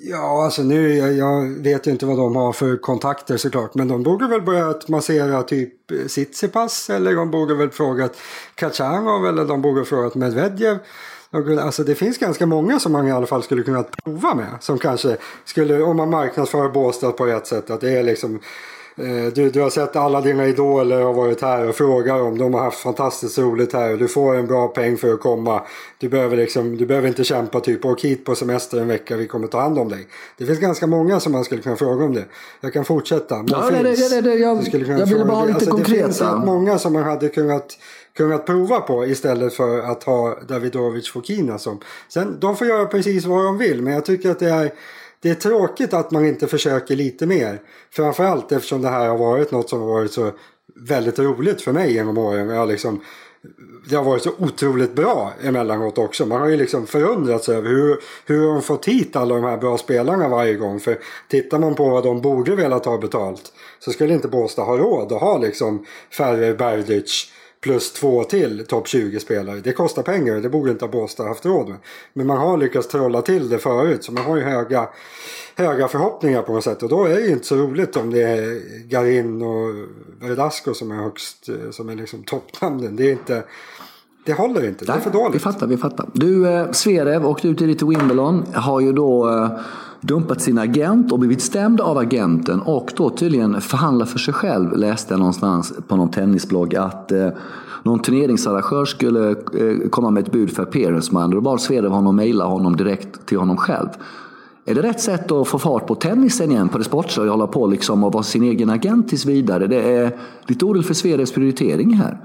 Ja, alltså nu, jag, jag, vet ju inte vad de har för kontakter såklart. Men de borde väl börjat massera typ Tsitsipas. Eller de borde väl frågat Kachanov. Eller de borde frågat Medvedev. Alltså det finns ganska många som man i alla fall skulle kunna prova med. Som kanske skulle, om man marknadsför Båstad på rätt sätt. Att det är liksom du, du har sett alla dina idoler har varit här och frågar om de har haft fantastiskt roligt här och du får en bra peng för att komma. Du behöver, liksom, du behöver inte kämpa typ åk hit på semester en vecka vi kommer ta hand om dig. Det finns ganska många som man skulle kunna fråga om det. Jag kan fortsätta. Ja, det, det, det, det, jag, jag ville bara ha lite alltså, konkreta. Det finns många som man hade kunnat kunnat prova på istället för att ha Davidovic Fokina som. Sen, de får göra precis vad de vill men jag tycker att det är det är tråkigt att man inte försöker lite mer. Framförallt eftersom det här har varit något som har varit så väldigt roligt för mig genom åren. Jag liksom, det har varit så otroligt bra emellanåt också. Man har ju liksom förundrats över hur, hur de fått hit alla de här bra spelarna varje gång. För tittar man på vad de borde velat ha betalt så skulle inte Båstad ha råd att ha liksom färre Berdych plus två till topp 20-spelare. Det kostar pengar och det borde inte ha Båstad haft råd med. Men man har lyckats trolla till det förut så man har ju höga, höga förhoppningar på något sätt. Och då är det ju inte så roligt om det är Garin och Verdasco som är högst, som är liksom toppnamnen. Det är inte... Det håller inte, det är för dåligt. Vi fattar, vi fattar. Du, eh, Zverev åkte ut till Wimbledon. Har ju då eh, dumpat sin agent och blivit stämd av agenten och då tydligen förhandlat för sig själv, läste jag någonstans på någon tennisblogg, att eh, någon turneringsarrangör skulle eh, komma med ett bud för appearance Då bad Svedov honom mejla honom direkt till honom själv. Är det rätt sätt att få fart på tennisen igen på det sportsliga och hålla på liksom och vara sin egen agent tills vidare? Det är lite orolig för Svedovs prioritering här.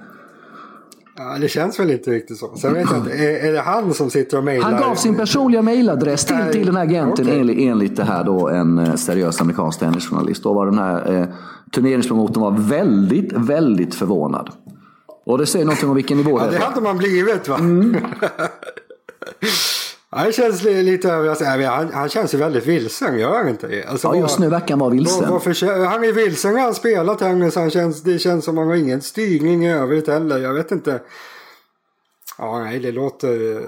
Ja, det känns väl inte riktigt så. Sen vet jag inte, är, är det han som sitter och mejlar? Han gav sin personliga mejladress till, till den här agenten okay. enligt, enligt det här då en eh, seriös amerikansk tennisjournalist. Då var den här eh, turneringspromotorn var väldigt, väldigt förvånad. Och det säger någonting om vilken nivå ja, det är. Det hade man blivit va? Mm. *laughs* Han känns lite överraskande. Han, han känns ju väldigt vilsen, gör han inte? Alltså, ja, just nu verkar han vara vilsen. Var, varför, han är vilsen när han spelar tennis. Han känns, det känns som att han har ingen styrning i övrigt heller. Jag vet inte. Ja, nej, det låter...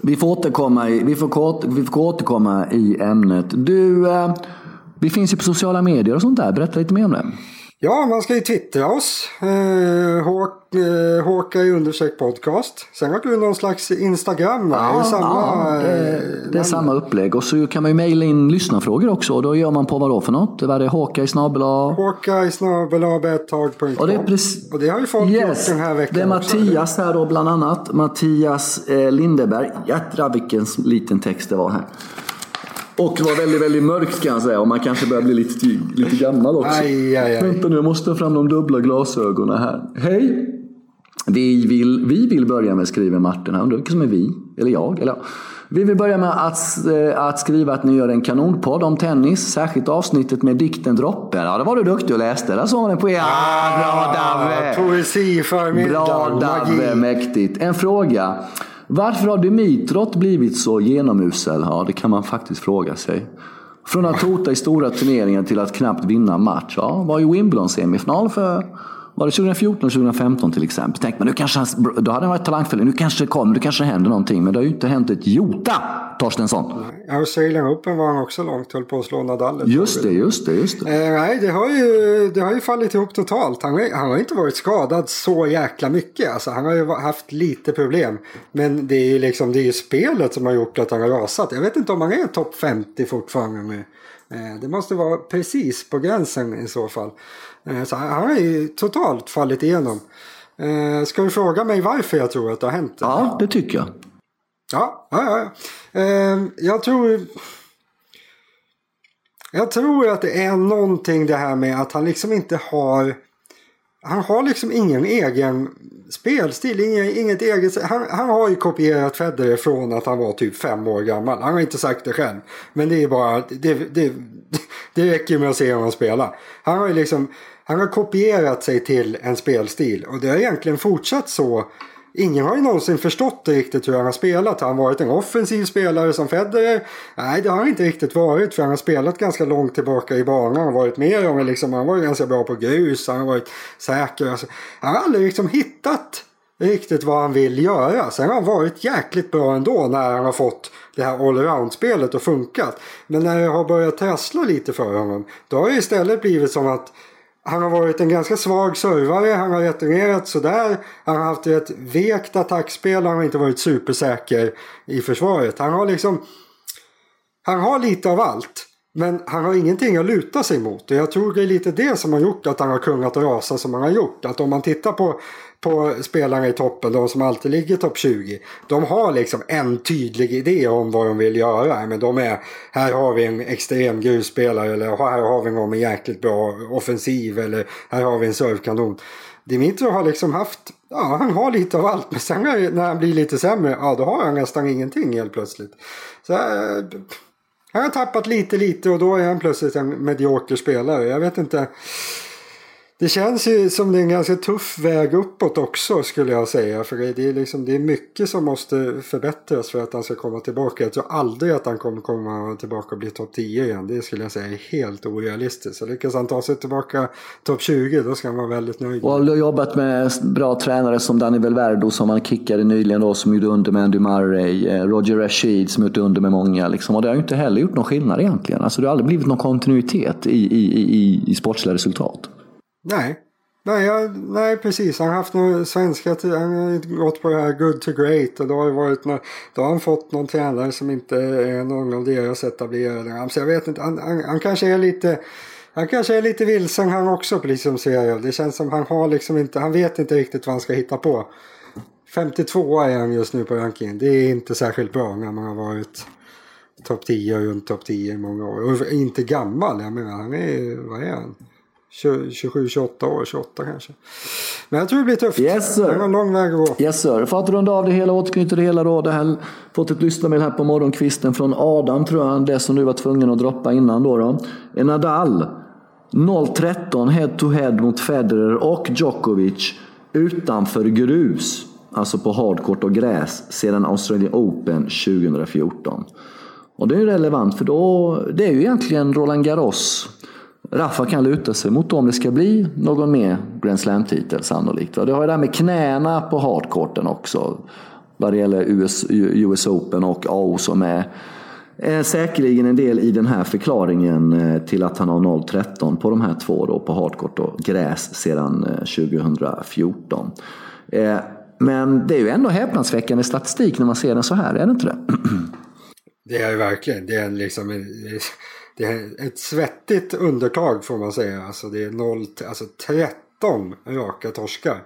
Vi får återkomma i, vi får, vi får återkomma i ämnet. Du, eh, vi finns ju på sociala medier och sånt där. Berätta lite mer om det. Ja, man ska ju twittra oss. Eh, Håka i undersök podcast. Sen har du någon slags Instagram va? Ja, det är samma, ja, det, det är samma upplägg. Och så kan man ju mejla in lyssnarfrågor också. Och då gör man på vad då för något? Vad är det? Håka i snabel Håka i snabel och det, och det har ju folk yes, gjort den här veckan Det är Mattias också. här då bland annat. Mattias eh, Lindeberg. Jädrar vilken liten text det var här. Och var väldigt, väldigt mörkt kan jag säga. Och man kanske börjar bli lite, lite gammal också. Aj, aj, aj. Vänta nu, jag måste ta fram de dubbla glasögonen här. Hej! Vi vill, vi vill börja med, skriver Martin här. Undrar vilka som är vi? Eller jag? Eller ja. Vi vill börja med att, eh, att skriva att ni gör en kanonpodd om tennis. Särskilt avsnittet med dikten Droppe. Ja, det var du duktig och läste. Där såg ni på er. Ah, bra Davve! Poesi för Bra Davve, mäktigt. En fråga. Varför har Dimitrot blivit så genomusel? Ja, det kan man faktiskt fråga sig. Från att hota i stora turneringar till att knappt vinna match. Ja, var ju Wimbledon semifinal för var det 2014 eller 2015 till exempel? Tänk man, nu kanske han, då hade han varit talangfull. Nu kanske det kommer, nu kanske det händer någonting. Men det har ju inte hänt ett jota, Torstensson. Australian Open var han också långt, höll på att slå Nadal. Just det, just det, just det. Eh, nej, det har, ju, det har ju fallit ihop totalt. Han, han har inte varit skadad så jäkla mycket. Alltså, han har ju haft lite problem. Men det är ju liksom, det är spelet som har gjort att han har rasat. Jag vet inte om han är topp 50 fortfarande. Med, det måste vara precis på gränsen i så fall. Eh, så han har ju totalt fallit igenom. Eh, ska du fråga mig varför jag tror att det har hänt? Ja, det tycker jag. Ja, ja, ja. Eh, jag tror... Jag tror att det är någonting det här med att han liksom inte har... Han har liksom ingen egen spelstil, ingen, inget eget. Han, han har ju kopierat Federer från att han var typ fem år gammal. Han har inte sagt det själv. Men det är bara, det, det, *laughs* det räcker med att se honom spela. Han har ju liksom han har kopierat sig till en spelstil och det har egentligen fortsatt så. Ingen har ju någonsin förstått riktigt hur han har spelat. Har han varit en offensiv spelare som Federer? Nej, det har han inte riktigt varit för han har spelat ganska långt tillbaka i banan. Han har varit mer om liksom, han var ganska bra på grus, han har varit säker. Alltså, han har aldrig liksom hittat riktigt vad han vill göra. Sen har han varit jäkligt bra ändå när han har fått det här allround-spelet att funkat. Men när det har börjat trassla lite för honom då har det istället blivit som att han har varit en ganska svag servare, han har returnerat sådär. Han har haft ett vekt attackspel, han har inte varit supersäker i försvaret. Han har liksom... Han har lite av allt. Men han har ingenting att luta sig mot. Och jag tror det är lite det som har gjort att han har kunnat rasa som han har gjort. Att om man tittar på, på spelarna i toppen, de som alltid ligger topp 20. De har liksom en tydlig idé om vad de vill göra. Men de är, här har vi en extrem grusspelare eller här har vi någon med jäkligt bra offensiv eller här har vi en servkanon. Dimitro har liksom haft, ja han har lite av allt. Men sen när han blir lite sämre, ja då har han nästan ingenting helt plötsligt. Så, här... han har tappat lite, lite och då är han plötsligt en medioker spelare. Jag vet inte. Det känns ju som det är en ganska tuff väg uppåt också skulle jag säga. För det är, liksom, det är mycket som måste förbättras för att han ska komma tillbaka. Jag tror aldrig att han kommer komma tillbaka och bli topp 10 igen. Det skulle jag säga är helt orealistiskt. Så lyckas han ta sig tillbaka topp 20 då ska han vara väldigt nöjd. Och du har jobbat med bra tränare som Danny Velverdo som han kickade nyligen då som gjorde under med Andy Murray. Eh, Roger Rashid som gjort under med många. Liksom. Och det har ju inte heller gjort någon skillnad egentligen. Alltså det har aldrig blivit någon kontinuitet i, i, i, i sportsliga resultat. Nej. Nej, jag, nej, precis. Han har haft några svenska, han har gått på det här good to great och då har, varit några, då har han fått någon tränare som inte är någon av deras etablerade. Så jag vet inte, han, han, han, kanske är lite han kanske är lite vilsen han också precis som serial. Det känns som han har liksom inte, han vet inte riktigt vad han ska hitta på. 52 är han just nu på rankingen. Det är inte särskilt bra när man har varit topp 10 och runt topp 10 i många år. Och inte gammal, jag menar han är, vad är han? 27, 28 år, 28 kanske. Men jag tror det blir tufft. Yes, sir. Det är en lång väg att gå. Yes sir. För att runda av det hela, återknyta det hela då. Det här, fått ett lyssnarmail här på morgonkvisten från Adam tror jag. Det som du var tvungen att droppa innan då. då. Nadal 0-13 head to head mot Federer och Djokovic utanför grus. Alltså på hardcourt och gräs sedan Australian Open 2014. Och det är ju relevant för då, det är ju egentligen Roland Garros Rafa kan luta sig mot om det ska bli någon mer Grand Slam-titel sannolikt. Det har ju det här med knäna på hardcourten också. Vad det gäller US, US Open och AO som är är säkerligen en del i den här förklaringen eh, till att han har 0-13 på de här två då, på hardcourt och gräs sedan eh, 2014. Eh, men det är ju ändå häpnadsväckande statistik när man ser den så här, är det inte det? *clears throat* Det är det verkligen. Det är liksom det är ett svettigt undertag får man säga. Alltså det är 0, alltså 13 raka torskar.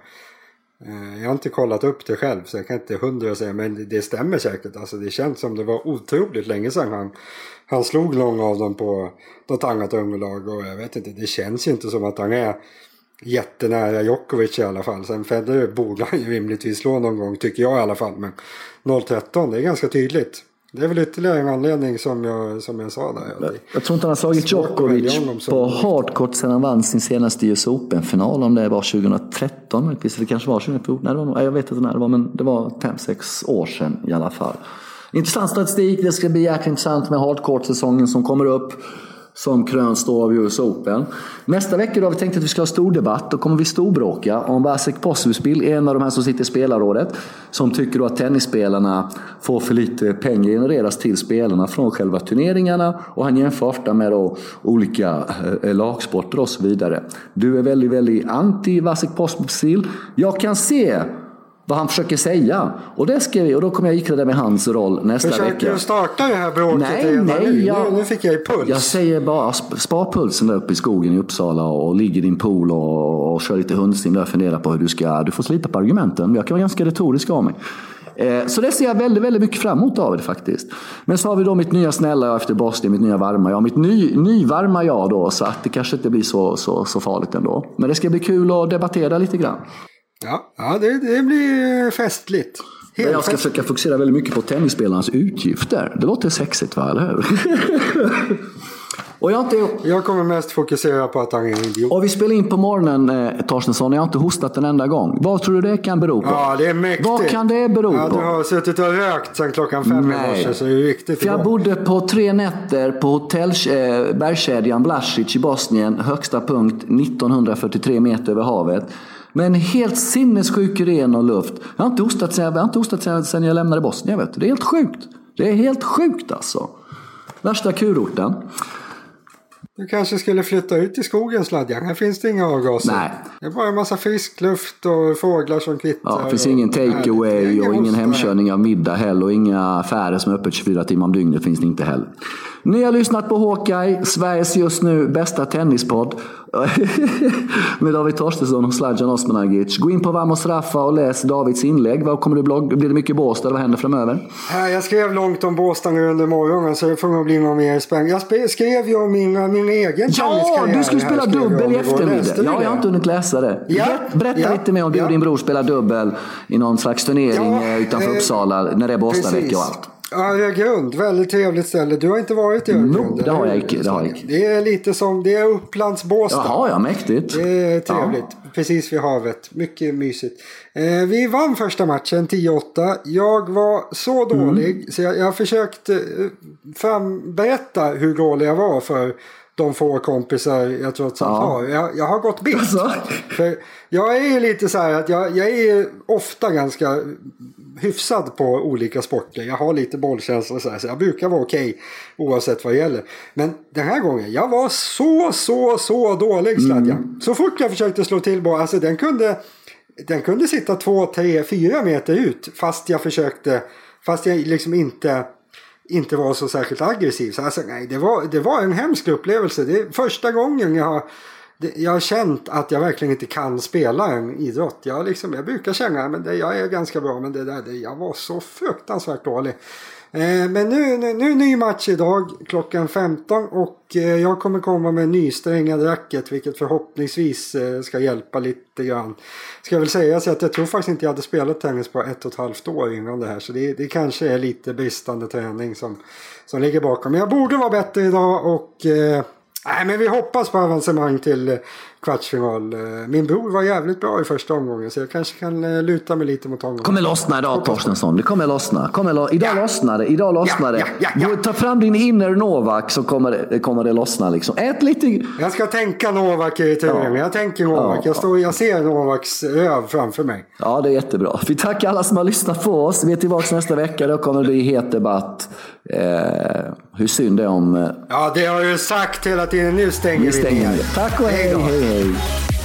Eh, jag har inte kollat upp det själv så jag kan inte hundra säga men det stämmer säkert. Alltså det känns som det var otroligt länge sedan han, han slog någon av dem på något annat underlag och jag vet inte, det känns ju inte som att han är jättenära Djokovic i alla fall. Sen Federer borde han ju rimligtvis slå någon gång tycker jag i alla fall. Men 0-13 det är ganska tydligt. Det är väl ytterligare en anledning som jag, som jag sa där. Jag, jag tror inte han har slagit Djokovic på hardcourt sedan han vann sin senaste US Open-final. Om det var 2013 eller kanske var 2014. Nej, det var, jag vet inte när det var men det var 5-6 år sedan i alla fall. Intressant statistik. Det ska bli jäkligt intressant med hardcourt-säsongen som kommer upp som kröns då av US Open. Nästa vecka då har vi tänkt att vi ska ha stor debatt. Då kommer vi storbråka om Vasek Posuspil, en av de här som sitter i spelarrådet, som tycker då att tennisspelarna får för lite pengar genereras till spelarna från själva turneringarna. Och han jämför ofta med då olika eh, lagsporter och så vidare. Du är väldigt, väldigt anti Vasek Posuspil. Jag kan se vad han försöker säga. Och det ska vi, och då kommer jag ikläda mig hans roll nästa Försöker vecka. Försöker du starta det här bråket nej, redan nej, nu? Jag, nu? fick jag ju puls. Jag säger bara, spar pulsen där uppe i skogen i Uppsala och ligg i din pool och, och kör lite hundsim där och fundera på hur du ska... Du får slita på argumenten. Jag kan vara ganska retorisk av mig. Eh, så det ser jag väldigt, väldigt mycket fram emot av det faktiskt. Men så har vi då mitt nya snälla jag efter Boston, mitt nya varma jag. Mitt ny, nyvarma jag då, så att det kanske inte blir så, så, så farligt ändå. Men det ska bli kul att debattera lite grann. Ja, ja det, det blir festligt. Helt jag ska festligt. försöka fokusera väldigt mycket på tennisspelarnas utgifter. Det låter sexigt va, eller hur? *laughs* Och jag, inte... jag kommer mest fokusera på att han är en idiot. Och vi spelar in på morgonen, eh, Torstensson. Jag har inte hostat en enda gång. Vad tror du det kan bero på? Ja, det är mäktigt. Vad kan det bero ja, på? Du har suttit och rökt sedan klockan fem Nej. i morse, så det är riktigt För Jag bodde på tre nätter på hotell, eh, bergskedjan Blasic i Bosnien. Högsta punkt 1943 meter över havet. Med en helt sinnessjuk ren och luft. Jag har inte hostat sedan jag, jag, inte hostat sedan, sedan jag lämnade Bosnien. Vet du. Det är helt sjukt. Det är helt sjukt alltså. Värsta kurorten. Du kanske skulle flytta ut i skogen Sladjan. Här finns det inga avgaser. Nej. Det är bara en massa frisk luft och fåglar som kvittrar. Ja, det finns ingen takeaway och ingen hemkörning av middag heller. Och inga affärer som är öppet 24 timmar om dygnet finns det inte heller. Ni har lyssnat på Hawkeye, Sveriges just nu bästa tennispodd. *laughs* med David Torstensson och Sladjan Osmanagic. Gå in på Vamos Raffa och läs Davids inlägg. Vad kommer du blogg? Blir det mycket Båstad? Vad händer framöver? Jag skrev långt om Båstad nu under morgonen så det får nog bli något mer spännande. Jag skrev ju om min, min egen Ja, du skulle spela dubbel i eftermiddag. Ja, jag har inte hunnit läsa det. Ja, Berätta ja, lite mer om du och din bror spelar dubbel i någon slags turnering ja, utanför eh, Uppsala när det är Båstadvecka och allt. Öregrund, väldigt trevligt ställe. Du har inte varit i Öregrund? No, det har jag inte. Det, har jag inte. det är lite som, det är Upplands Båstad. Jaha, ja, mäktigt. Det är trevligt. Ja. Precis vid havet. Mycket mysigt. Eh, vi vann första matchen 10-8. Jag var så dålig mm. så jag, jag försökte eh, framberätta hur dålig jag var för de få kompisar jag trots allt ja. har. Jag, jag har gått bitt. Alltså. För jag är ju lite så här att jag, jag är ofta ganska hyfsad på olika sporter. Jag har lite bollkänsla så, här, så jag brukar vara okej okay, oavsett vad det gäller. Men den här gången, jag var så, så, så dålig Sladja. Mm. Så fort jag försökte slå till bollen, alltså den kunde, den kunde sitta två, tre, fyra meter ut fast jag försökte, fast jag liksom inte inte var så särskilt aggressiv. Så alltså, nej, det, var, det var en hemsk upplevelse. Det är första gången jag har, jag har känt att jag verkligen inte kan spela en idrott. Jag, liksom, jag brukar känna att jag är ganska bra men det där, det, jag var så fruktansvärt dålig. Eh, men nu, nu, nu ny match idag klockan 15 och eh, jag kommer komma med nysträngad racket vilket förhoppningsvis eh, ska hjälpa lite grann. Ska väl säga så att jag tror faktiskt inte jag hade spelat tennis på ett och ett halvt år innan det här så det, det kanske är lite bristande träning som, som ligger bakom. Men jag borde vara bättre idag och eh, Nej, men vi hoppas på avancemang till eh, kvartsfinal. Eh, min bror var jävligt bra i första omgången så jag kanske kan eh, luta mig lite mot honom. Kommer lossna idag Torstensson. Det kommer lossna. Kommer lo idag ja. lossnar det. Idag lossnar det. Ja, ja, Ta fram din inner Novak så kommer det, kommer det lossna. Liksom. Ät lite... Jag ska tänka Novak i turen. Jag tänker Novak. Jag, står, jag ser Novaks röv framför mig. Ja, det är jättebra. Vi tackar alla som har lyssnat på oss. Vi är tillbaka nästa vecka. Då kommer det bli het debatt. Eh, hur synd det är om... Eh... Ja, det har jag ju sagt hela tiden. Nu stänger vi, ner. Tack och hej, hej, hej. day.